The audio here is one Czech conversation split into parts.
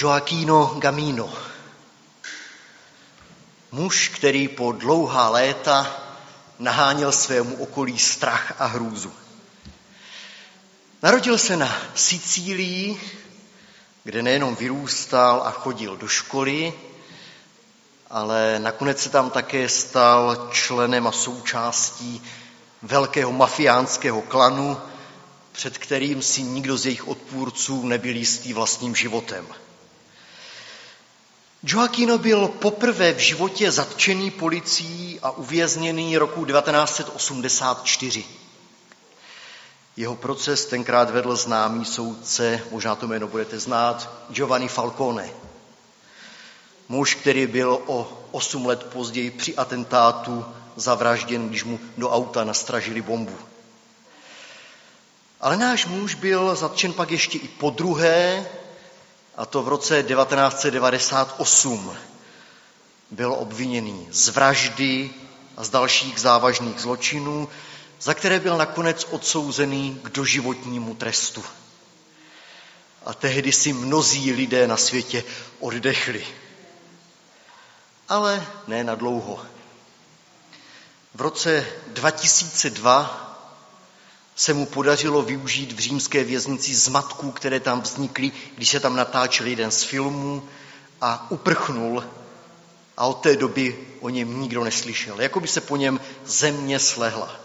Joaquino Gamino. Muž, který po dlouhá léta naháněl svému okolí strach a hrůzu. Narodil se na Sicílii, kde nejenom vyrůstal a chodil do školy, ale nakonec se tam také stal členem a součástí velkého mafiánského klanu, před kterým si nikdo z jejich odpůrců nebyl jistý vlastním životem. Joaquino byl poprvé v životě zatčený policií a uvězněný roku 1984. Jeho proces tenkrát vedl známý soudce, možná to jméno budete znát, Giovanni Falcone. Muž, který byl o 8 let později při atentátu zavražděn, když mu do auta nastražili bombu. Ale náš muž byl zatčen pak ještě i po druhé, a to v roce 1998. Byl obviněný z vraždy a z dalších závažných zločinů, za které byl nakonec odsouzený k doživotnímu trestu. A tehdy si mnozí lidé na světě oddechli. Ale ne na dlouho. V roce 2002 se mu podařilo využít v římské věznici zmatků, které tam vznikly, když se tam natáčel jeden z filmů a uprchnul a od té doby o něm nikdo neslyšel. Jako by se po něm země slehla.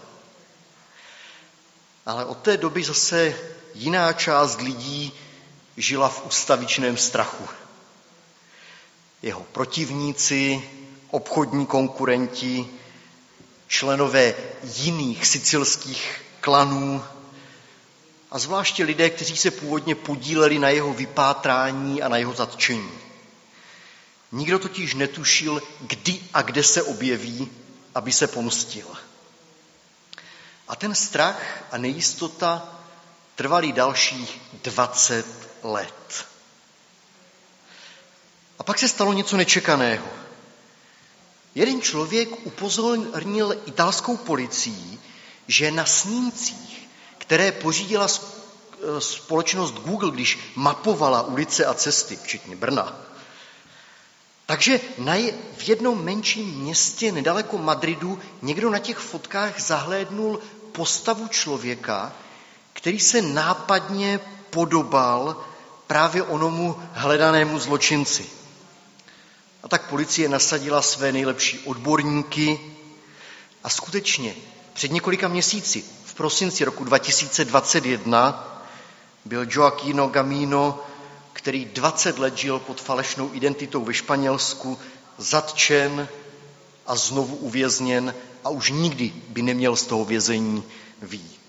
Ale od té doby zase jiná část lidí žila v ustavičném strachu. Jeho protivníci, obchodní konkurenti, členové jiných sicilských klanů a zvláště lidé, kteří se původně podíleli na jeho vypátrání a na jeho zatčení. Nikdo totiž netušil, kdy a kde se objeví, aby se pomstil. A ten strach a nejistota trvali dalších 20 let. A pak se stalo něco nečekaného. Jeden člověk upozornil italskou policii, že na snímcích, které pořídila e, společnost Google, když mapovala ulice a cesty, včetně Brna, takže v jednom menším městě nedaleko Madridu někdo na těch fotkách zahlédnul postavu člověka, který se nápadně podobal právě onomu hledanému zločinci. A tak policie nasadila své nejlepší odborníky a skutečně před několika měsíci, v prosinci roku 2021, byl Joaquino Gamino, který 20 let žil pod falešnou identitou ve Španělsku, zatčen a znovu uvězněn a už nikdy by neměl z toho vězení výjít.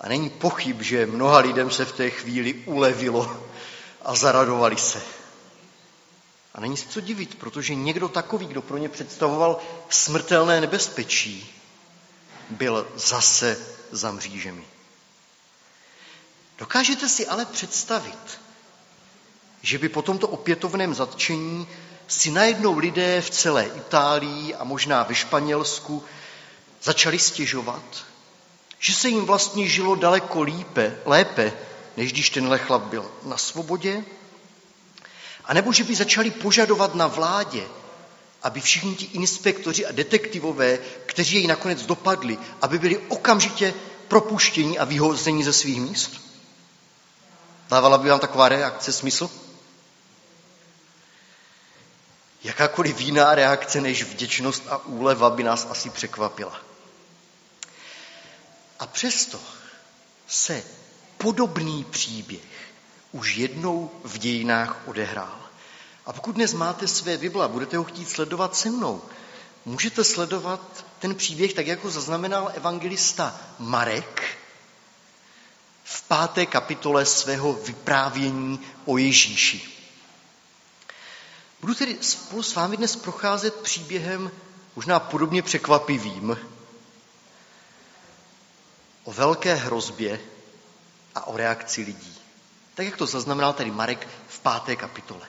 A není pochyb, že mnoha lidem se v té chvíli ulevilo a zaradovali se. A není se co divit, protože někdo takový, kdo pro ně představoval smrtelné nebezpečí, byl zase za mřížemi. Dokážete si ale představit, že by po tomto opětovném zatčení si najednou lidé v celé Itálii a možná ve Španělsku začali stěžovat, že se jim vlastně žilo daleko lípe, lépe, než když tenhle chlap byl na svobodě, a nebo že by začali požadovat na vládě, aby všichni ti inspektoři a detektivové, kteří jej nakonec dopadli, aby byli okamžitě propuštěni a vyhozeni ze svých míst? Dávala by vám taková reakce smysl? Jakákoliv jiná reakce než vděčnost a úleva by nás asi překvapila. A přesto se podobný příběh už jednou v dějinách odehrál. A pokud dnes máte své Bible a budete ho chtít sledovat se mnou, můžete sledovat ten příběh tak, jako zaznamenal evangelista Marek v páté kapitole svého vyprávění o Ježíši. Budu tedy spolu s vámi dnes procházet příběhem možná podobně překvapivým o velké hrozbě a o reakci lidí. Tak, jak to zaznamenal tady Marek v páté kapitole.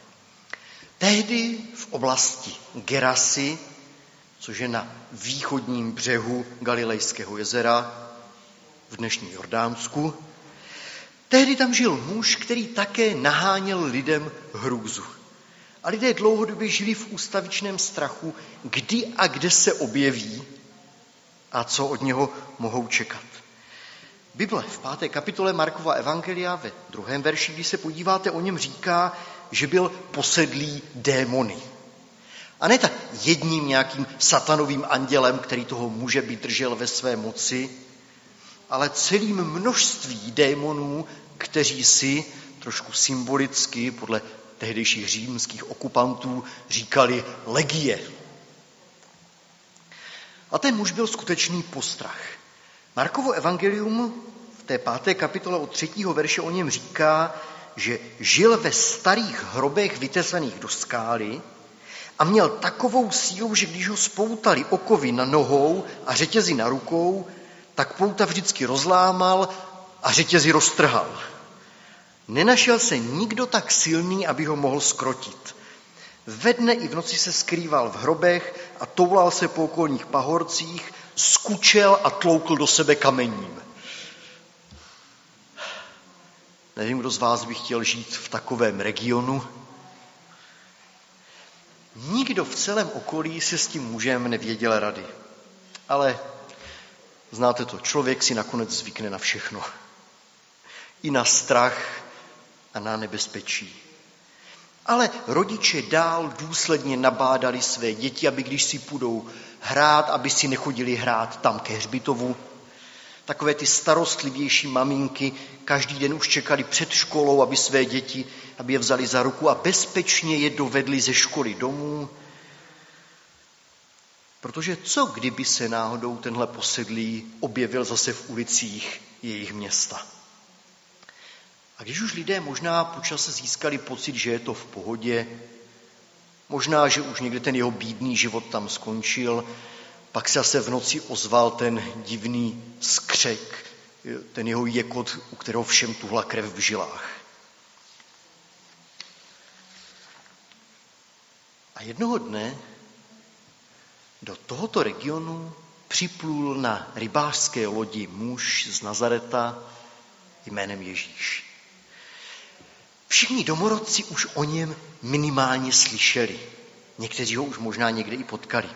Tehdy v oblasti Gerasy, což je na východním břehu Galilejského jezera v dnešním Jordánsku, Tehdy tam žil muž, který také naháněl lidem hrůzu. A lidé dlouhodobě žili v ústavičném strachu, kdy a kde se objeví a co od něho mohou čekat. Bible v páté kapitole Markova Evangelia ve druhém verši, když se podíváte, o něm říká, že byl posedlý démony. A ne tak jedním nějakým satanovým andělem, který toho muže by držel ve své moci, ale celým množství démonů, kteří si trošku symbolicky podle tehdejších římských okupantů říkali legie. A ten muž byl skutečný postrach. Markovo evangelium v té páté kapitole od třetího verše o něm říká, že žil ve starých hrobech vytesaných do skály a měl takovou sílu, že když ho spoutali okovy na nohou a řetězy na rukou, tak pouta vždycky rozlámal a řetězy roztrhal. Nenašel se nikdo tak silný, aby ho mohl skrotit. Ve dne i v noci se skrýval v hrobech a toulal se po okolních pahorcích, skučel a tloukl do sebe kamením. Nevím, kdo z vás by chtěl žít v takovém regionu. Nikdo v celém okolí se s tím mužem nevěděl rady. Ale znáte to, člověk si nakonec zvykne na všechno. I na strach, a na nebezpečí. Ale rodiče dál důsledně nabádali své děti, aby když si půjdou hrát, aby si nechodili hrát tam ke hřbitovu. Takové ty starostlivější maminky každý den už čekali před školou, aby své děti, aby je vzali za ruku a bezpečně je dovedli ze školy domů. Protože co kdyby se náhodou tenhle posedlý objevil zase v ulicích jejich města? A když už lidé možná počas získali pocit, že je to v pohodě, možná, že už někde ten jeho bídný život tam skončil, pak se zase v noci ozval ten divný skřek, ten jeho jekot, u kterého všem tuhla krev v žilách. A jednoho dne do tohoto regionu připlul na rybářské lodi muž z Nazareta jménem Ježíš. Všichni domorodci už o něm minimálně slyšeli. Někteří ho už možná někde i potkali.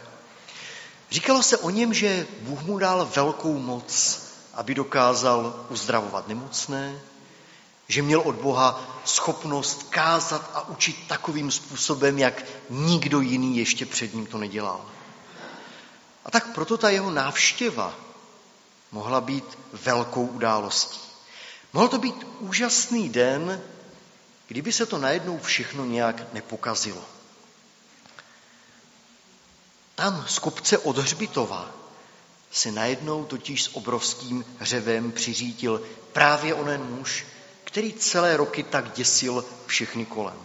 Říkalo se o něm, že Bůh mu dal velkou moc, aby dokázal uzdravovat nemocné, že měl od Boha schopnost kázat a učit takovým způsobem, jak nikdo jiný ještě před ním to nedělal. A tak proto ta jeho návštěva mohla být velkou událostí. Mohl to být úžasný den, kdyby se to najednou všechno nějak nepokazilo. Tam z kopce od Hřbitova se najednou totiž s obrovským hřevem přiřítil právě onen muž, který celé roky tak děsil všechny kolem.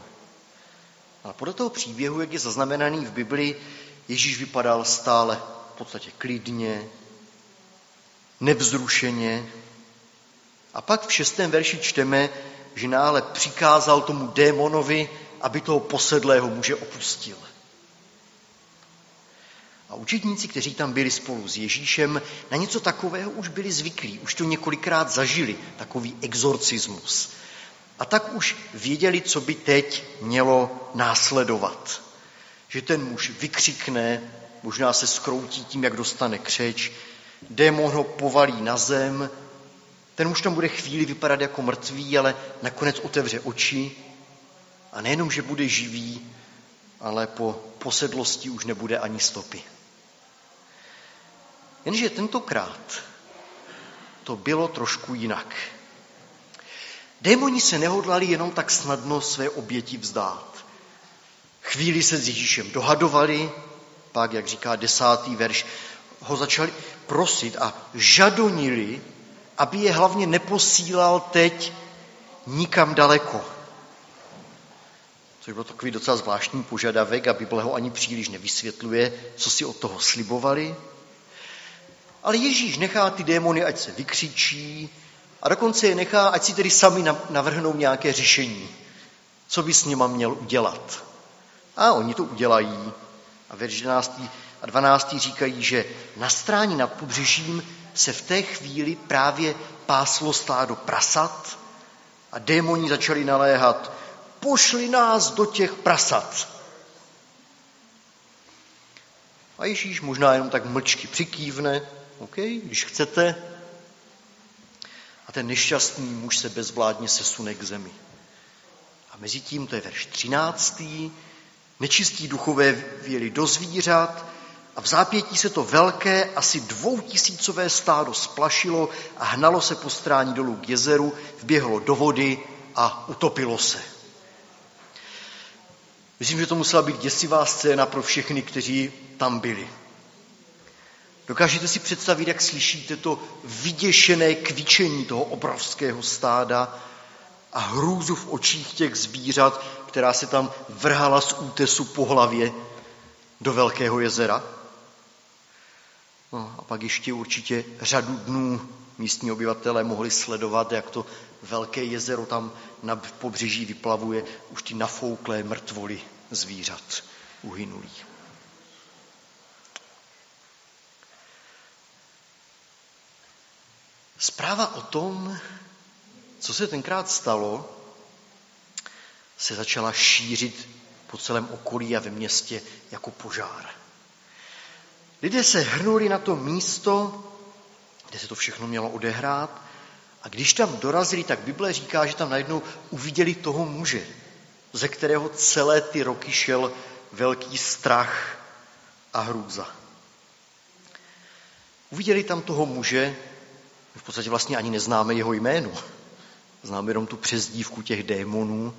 A podle toho příběhu, jak je zaznamenaný v Biblii, Ježíš vypadal stále v podstatě klidně, nevzrušeně. A pak v šestém verši čteme, že náhle přikázal tomu démonovi, aby toho posedlého muže opustil. A učitníci, kteří tam byli spolu s Ježíšem, na něco takového už byli zvyklí, už to několikrát zažili, takový exorcismus. A tak už věděli, co by teď mělo následovat. Že ten muž vykřikne, možná se skroutí tím, jak dostane křeč, démon ho povalí na zem, ten už tam bude chvíli vypadat jako mrtvý, ale nakonec otevře oči a nejenom, že bude živý, ale po posedlosti už nebude ani stopy. Jenže tentokrát to bylo trošku jinak. Démoni se nehodlali jenom tak snadno své oběti vzdát. Chvíli se s Ježíšem dohadovali, pak, jak říká desátý verš, ho začali prosit a žadonili, aby je hlavně neposílal teď nikam daleko. Což byl takový docela zvláštní požadavek a Bible ho ani příliš nevysvětluje, co si od toho slibovali. Ale Ježíš nechá ty démony, ať se vykřičí a dokonce je nechá, ať si tedy sami navrhnou nějaké řešení, co by s nima měl udělat. A oni to udělají. A verš 11. a 12. říkají, že na stráni nad pobřežím se v té chvíli právě páslo stádo prasat A démoni začali naléhat, pošli nás do těch prasat. A Ježíš možná jenom tak mlčky přikývne, OK, když chcete. A ten nešťastný muž se bezvládně sesune k zemi. A mezi tím, to je verš 13. Nečistí duchové věli do zvířat a v zápětí se to velké, asi dvoutisícové stádo splašilo a hnalo se po strání dolů k jezeru, vběhlo do vody a utopilo se. Myslím, že to musela být děsivá scéna pro všechny, kteří tam byli. Dokážete si představit, jak slyšíte to vyděšené kvíčení toho obrovského stáda a hrůzu v očích těch zvířat, která se tam vrhala z útesu po hlavě do velkého jezera? No a pak ještě určitě řadu dnů místní obyvatelé mohli sledovat, jak to velké jezero tam na pobřeží vyplavuje už ty nafouklé mrtvoly zvířat uhynulých. Zpráva o tom, co se tenkrát stalo, se začala šířit po celém okolí a ve městě jako požár. Lidé se hrnuli na to místo, kde se to všechno mělo odehrát a když tam dorazili, tak Bible říká, že tam najednou uviděli toho muže, ze kterého celé ty roky šel velký strach a hrůza. Uviděli tam toho muže, v podstatě vlastně ani neznáme jeho jméno. Známe jenom tu přezdívku těch démonů.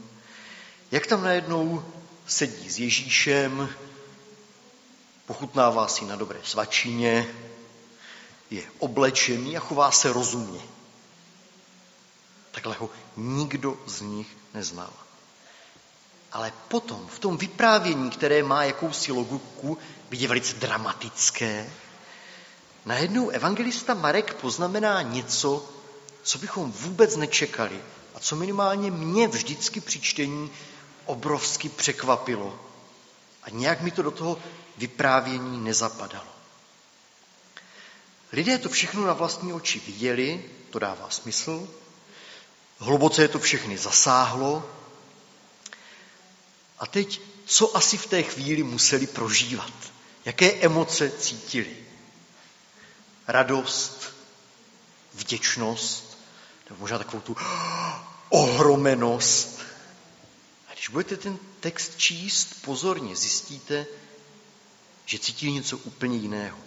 Jak tam najednou sedí s Ježíšem, pochutnává si na dobré svačině, je oblečený a chová se rozumně. Takhle ho nikdo z nich neznal. Ale potom, v tom vyprávění, které má jakousi logiku, je velice dramatické, najednou evangelista Marek poznamená něco, co bychom vůbec nečekali a co minimálně mě vždycky při čtení obrovsky překvapilo. A nějak mi to do toho vyprávění nezapadalo. Lidé to všechno na vlastní oči viděli, to dává smysl. Hluboce je to všechny zasáhlo. A teď, co asi v té chvíli museli prožívat? Jaké emoce cítili? Radost, vděčnost, nebo možná takovou tu ohromenost. A když budete ten text číst pozorně, zjistíte, že cítili něco úplně jiného.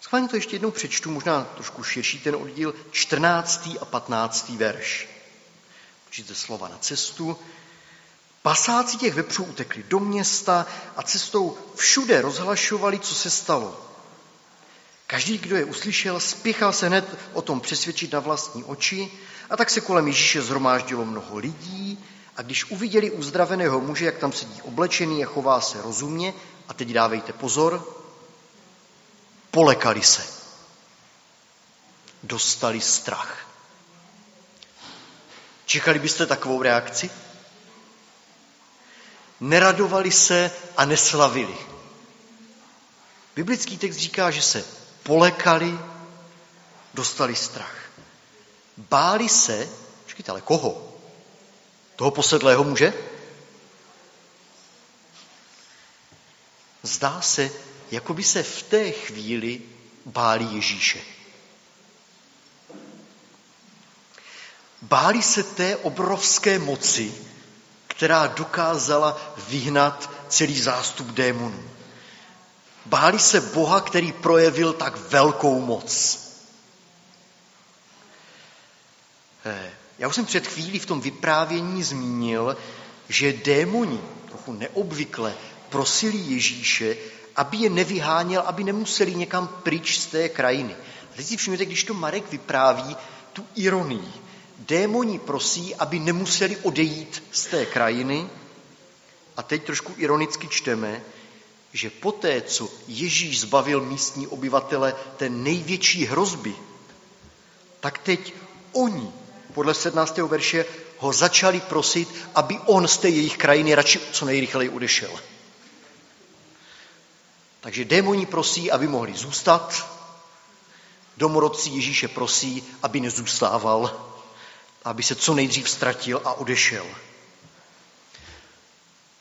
Schválně to ještě jednou přečtu, možná trošku širší ten oddíl, 14. a 15. verš. Učíte slova na cestu. Pasáci těch vepřů utekli do města a cestou všude rozhlašovali, co se stalo. Každý, kdo je uslyšel, spěchal se hned o tom přesvědčit na vlastní oči a tak se kolem Ježíše zhromáždilo mnoho lidí a když uviděli uzdraveného muže, jak tam sedí oblečený a chová se rozumně, a teď dávejte pozor, polekali se. Dostali strach. Čekali byste takovou reakci? Neradovali se a neslavili. Biblický text říká, že se polekali, dostali strach. Báli se, počkejte, ale koho? Toho posedlého muže? Zdá se, jako by se v té chvíli báli Ježíše. Báli se té obrovské moci, která dokázala vyhnat celý zástup démonů. Báli se Boha, který projevil tak velkou moc. Eh, já už jsem před chvílí v tom vyprávění zmínil, že démoni trochu neobvykle prosili Ježíše, aby je nevyháněl, aby nemuseli někam pryč z té krajiny. A teď si všimněte, když to Marek vypráví, tu ironii. Démoni prosí, aby nemuseli odejít z té krajiny. A teď trošku ironicky čteme, že poté, co Ježíš zbavil místní obyvatele té největší hrozby, tak teď oni, podle 17. verše, ho začali prosit, aby on z té jejich krajiny radši co nejrychleji odešel. Takže démoni prosí, aby mohli zůstat, domorodci Ježíše prosí, aby nezůstával aby se co nejdřív ztratil a odešel.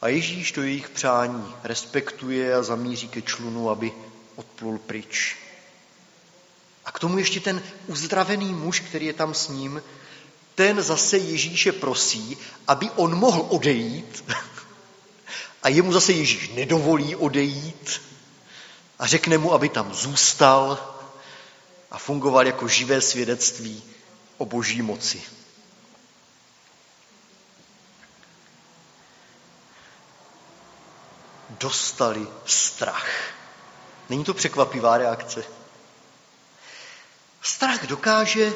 A Ježíš to jejich přání respektuje a zamíří ke člunu, aby odplul pryč. A k tomu ještě ten uzdravený muž, který je tam s ním, ten zase Ježíše prosí, aby on mohl odejít. A jemu zase Ježíš nedovolí odejít a řekne mu, aby tam zůstal a fungoval jako živé svědectví o boží moci. Dostali strach. Není to překvapivá reakce? Strach dokáže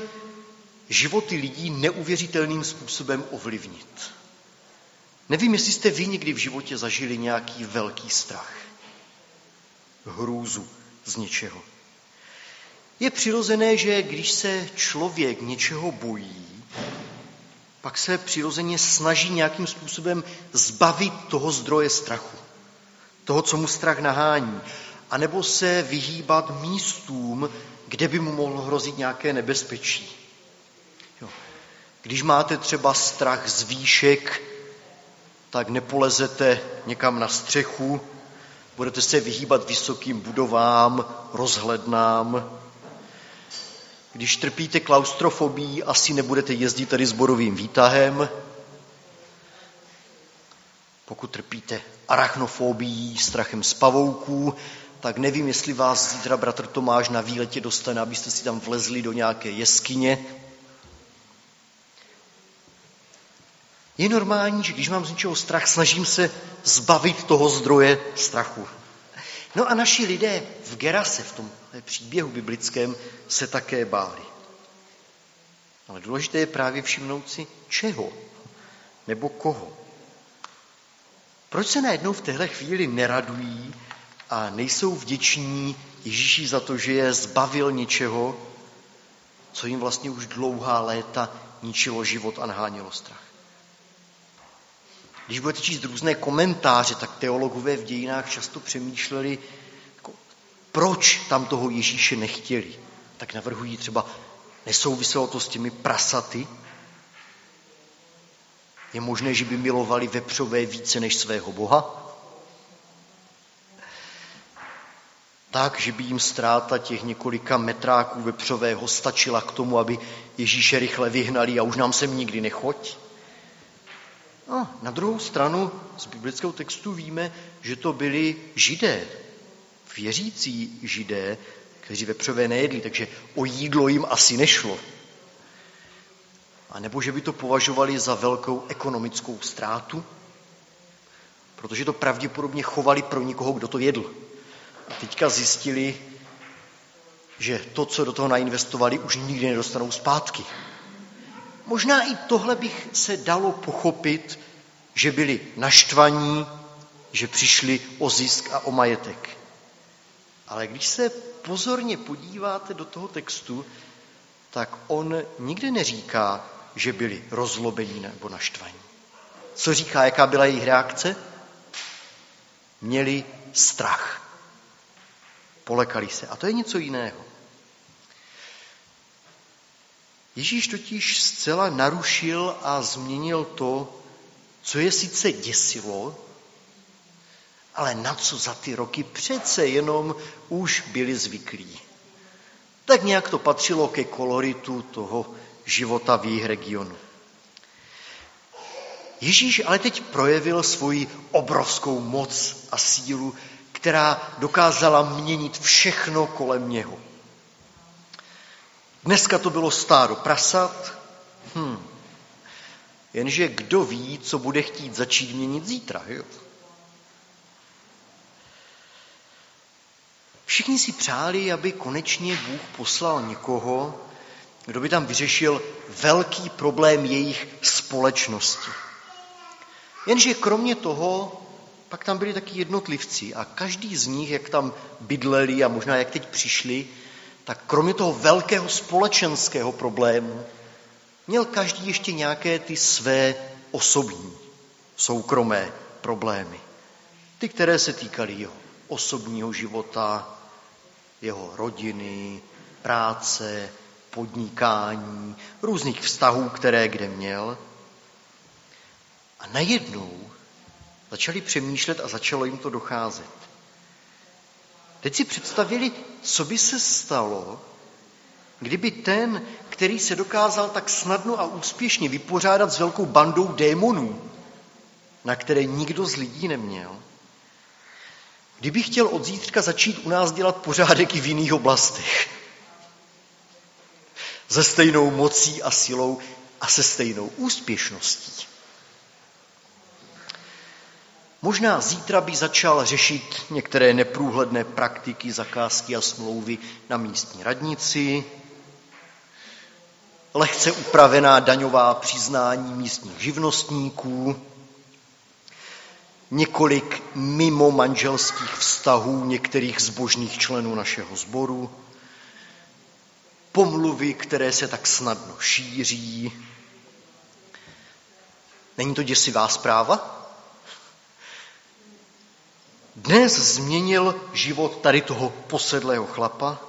životy lidí neuvěřitelným způsobem ovlivnit. Nevím, jestli jste vy někdy v životě zažili nějaký velký strach, hrůzu z něčeho. Je přirozené, že když se člověk něčeho bojí, pak se přirozeně snaží nějakým způsobem zbavit toho zdroje strachu, toho, co mu strach nahání, anebo se vyhýbat místům, kde by mu mohlo hrozit nějaké nebezpečí. Jo. Když máte třeba strach z výšek, tak nepolezete někam na střechu, budete se vyhýbat vysokým budovám, rozhlednám. Když trpíte klaustrofobí, asi nebudete jezdit tady borovým výtahem. Pokud trpíte arachnofobií, strachem z pavouků, tak nevím, jestli vás zítra bratr Tomáš na výletě dostane, abyste si tam vlezli do nějaké jeskyně. Je normální, že když mám z něčeho strach, snažím se zbavit toho zdroje strachu. No a naši lidé v Gerase, v tom příběhu biblickém, se také báli. Ale důležité je právě všimnout si, čeho nebo koho. Proč se najednou v téhle chvíli neradují a nejsou vděční Ježíši za to, že je zbavil něčeho, co jim vlastně už dlouhá léta ničilo život a nahánilo strach. Když budete číst různé komentáře, tak teologové v dějinách často přemýšleli, jako, proč tam toho Ježíše nechtěli. Tak navrhují třeba, nesouviselo to s těmi prasaty. Je možné, že by milovali vepřové více než svého Boha? tak, že by jim ztráta těch několika metráků vepřového stačila k tomu, aby Ježíše rychle vyhnali a už nám sem nikdy nechoď. A na druhou stranu z biblického textu víme, že to byli židé, věřící židé, kteří vepřové nejedli, takže o jídlo jim asi nešlo. A nebo že by to považovali za velkou ekonomickou ztrátu, protože to pravděpodobně chovali pro někoho, kdo to jedl. A teďka zjistili, že to, co do toho nainvestovali, už nikdy nedostanou zpátky. Možná i tohle bych se dalo pochopit, že byli naštvaní, že přišli o zisk a o majetek. Ale když se pozorně podíváte do toho textu, tak on nikde neříká, že byli rozlobení nebo naštvaní. Co říká, jaká byla jejich reakce? Měli strach. Polekali se. A to je něco jiného. Ježíš totiž zcela narušil a změnil to, co je sice děsilo, ale na co za ty roky přece jenom už byli zvyklí. Tak nějak to patřilo ke koloritu toho života v jejich regionu. Ježíš ale teď projevil svoji obrovskou moc a sílu, která dokázala měnit všechno kolem něho. Dneska to bylo stádo prasat, hm. jenže kdo ví, co bude chtít začít měnit zítra. Jo? Všichni si přáli, aby konečně Bůh poslal někoho, kdo by tam vyřešil velký problém jejich společnosti. Jenže kromě toho pak tam byli taky jednotlivci a každý z nich, jak tam bydleli a možná jak teď přišli, tak kromě toho velkého společenského problému, měl každý ještě nějaké ty své osobní, soukromé problémy. Ty, které se týkaly jeho osobního života, jeho rodiny, práce, podnikání, různých vztahů, které kde měl. A najednou začali přemýšlet a začalo jim to docházet. Teď si představili, co by se stalo, kdyby ten, který se dokázal tak snadno a úspěšně vypořádat s velkou bandou démonů, na které nikdo z lidí neměl, kdyby chtěl od zítřka začít u nás dělat pořádek i v jiných oblastech. Se stejnou mocí a silou a se stejnou úspěšností. Možná zítra by začal řešit některé neprůhledné praktiky, zakázky a smlouvy na místní radnici, lehce upravená daňová přiznání místních živnostníků, několik mimo manželských vztahů některých zbožných členů našeho sboru, pomluvy, které se tak snadno šíří. Není to děsivá zpráva? Dnes změnil život tady toho posedlého chlapa.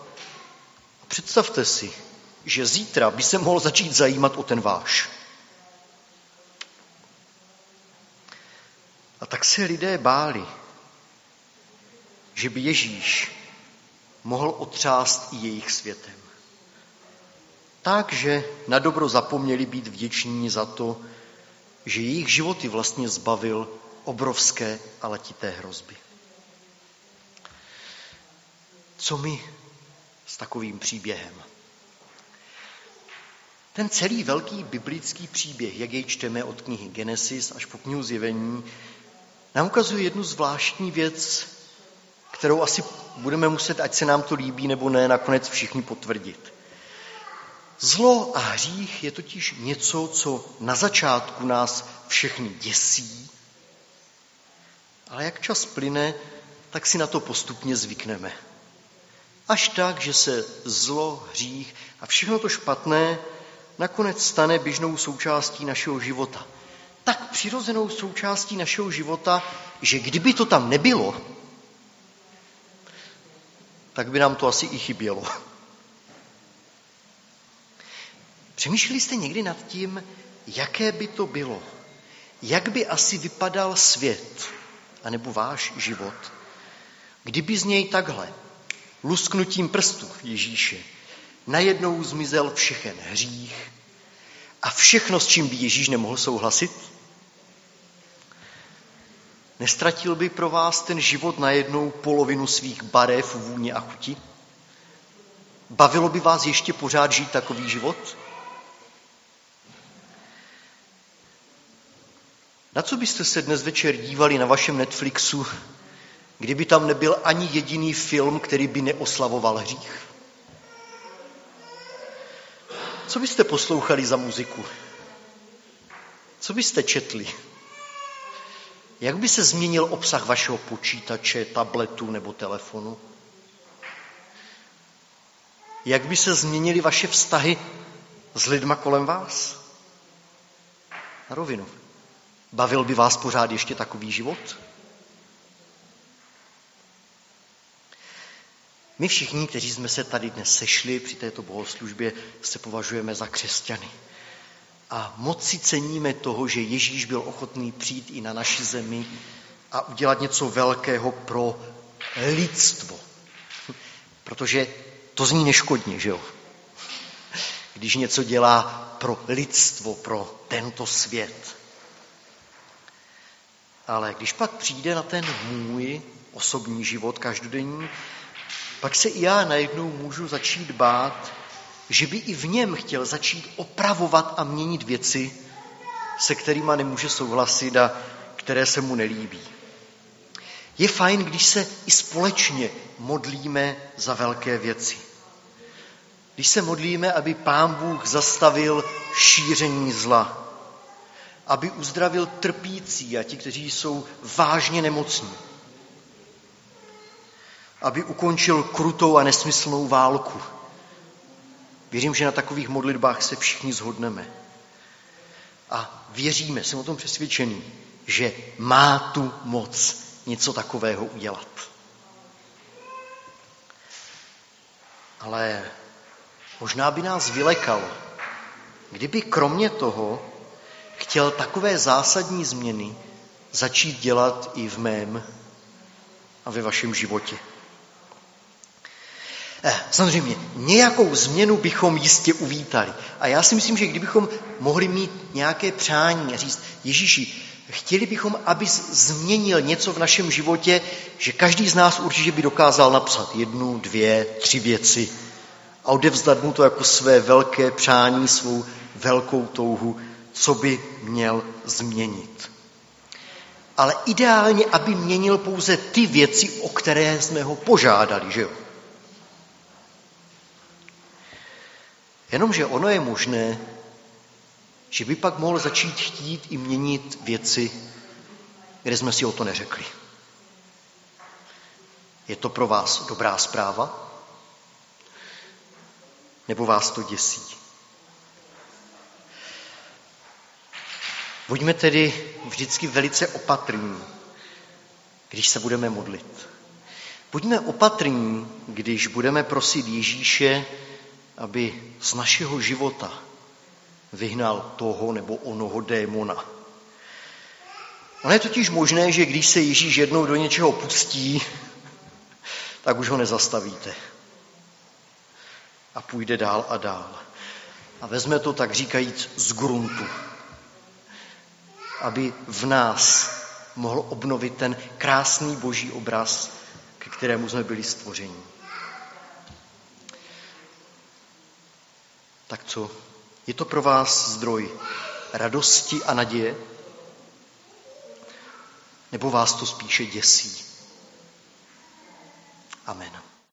Představte si, že zítra by se mohl začít zajímat o ten váš. A tak se lidé báli, že by Ježíš mohl otřást i jejich světem. Takže na dobro zapomněli být vděční za to, že jejich životy vlastně zbavil obrovské a letité hrozby. Co my s takovým příběhem? Ten celý velký biblický příběh, jak jej čteme od knihy Genesis až po knihu Zjevení, nám ukazuje jednu zvláštní věc, kterou asi budeme muset, ať se nám to líbí nebo ne, nakonec všichni potvrdit. Zlo a hřích je totiž něco, co na začátku nás všechny děsí, ale jak čas plyne, tak si na to postupně zvykneme. Až tak, že se zlo, hřích a všechno to špatné nakonec stane běžnou součástí našeho života. Tak přirozenou součástí našeho života, že kdyby to tam nebylo, tak by nám to asi i chybělo. Přemýšleli jste někdy nad tím, jaké by to bylo? Jak by asi vypadal svět, anebo váš život, kdyby z něj takhle, lusknutím prstu Ježíše, najednou zmizel všechen hřích a všechno, s čím by Ježíš nemohl souhlasit? Nestratil by pro vás ten život najednou polovinu svých barev, vůně a chuti? Bavilo by vás ještě pořád žít takový život? Na co byste se dnes večer dívali na vašem Netflixu, kdyby tam nebyl ani jediný film, který by neoslavoval hřích? Co byste poslouchali za muziku? Co byste četli? Jak by se změnil obsah vašeho počítače, tabletu nebo telefonu? Jak by se změnily vaše vztahy s lidma kolem vás? Na rovinu. Bavil by vás pořád ještě takový život? My všichni, kteří jsme se tady dnes sešli při této bohoslužbě, se považujeme za křesťany. A moc si ceníme toho, že Ježíš byl ochotný přijít i na naši zemi a udělat něco velkého pro lidstvo. Protože to zní neškodně, že jo? Když něco dělá pro lidstvo, pro tento svět. Ale když pak přijde na ten můj osobní život každodenní, pak se i já najednou můžu začít bát, že by i v něm chtěl začít opravovat a měnit věci, se kterými nemůže souhlasit a které se mu nelíbí. Je fajn, když se i společně modlíme za velké věci. Když se modlíme, aby Pán Bůh zastavil šíření zla, aby uzdravil trpící a ti, kteří jsou vážně nemocní, aby ukončil krutou a nesmyslnou válku. Věřím, že na takových modlitbách se všichni zhodneme. A věříme, jsem o tom přesvědčený, že má tu moc něco takového udělat. Ale Možná by nás vylekalo, kdyby kromě toho chtěl takové zásadní změny začít dělat i v mém a ve vašem životě. Eh, samozřejmě, nějakou změnu bychom jistě uvítali. A já si myslím, že kdybychom mohli mít nějaké přání a říct, Ježíši, chtěli bychom, aby změnil něco v našem životě, že každý z nás určitě by dokázal napsat jednu, dvě, tři věci a odevzdat mu to jako své velké přání, svou velkou touhu, co by měl změnit. Ale ideálně, aby měnil pouze ty věci, o které jsme ho požádali, že jo? Jenomže ono je možné, že by pak mohl začít chtít i měnit věci, kde jsme si o to neřekli. Je to pro vás dobrá zpráva? Nebo vás to děsí? Buďme tedy vždycky velice opatrní, když se budeme modlit. Buďme opatrní, když budeme prosit Ježíše, aby z našeho života vyhnal toho nebo onoho démona. Ono je totiž možné, že když se Ježíš jednou do něčeho pustí, tak už ho nezastavíte. A půjde dál a dál. A vezme to, tak říkajíc, z gruntu. Aby v nás mohl obnovit ten krásný boží obraz, ke kterému jsme byli stvořeni. Tak co? Je to pro vás zdroj radosti a naděje? Nebo vás to spíše děsí? Amen.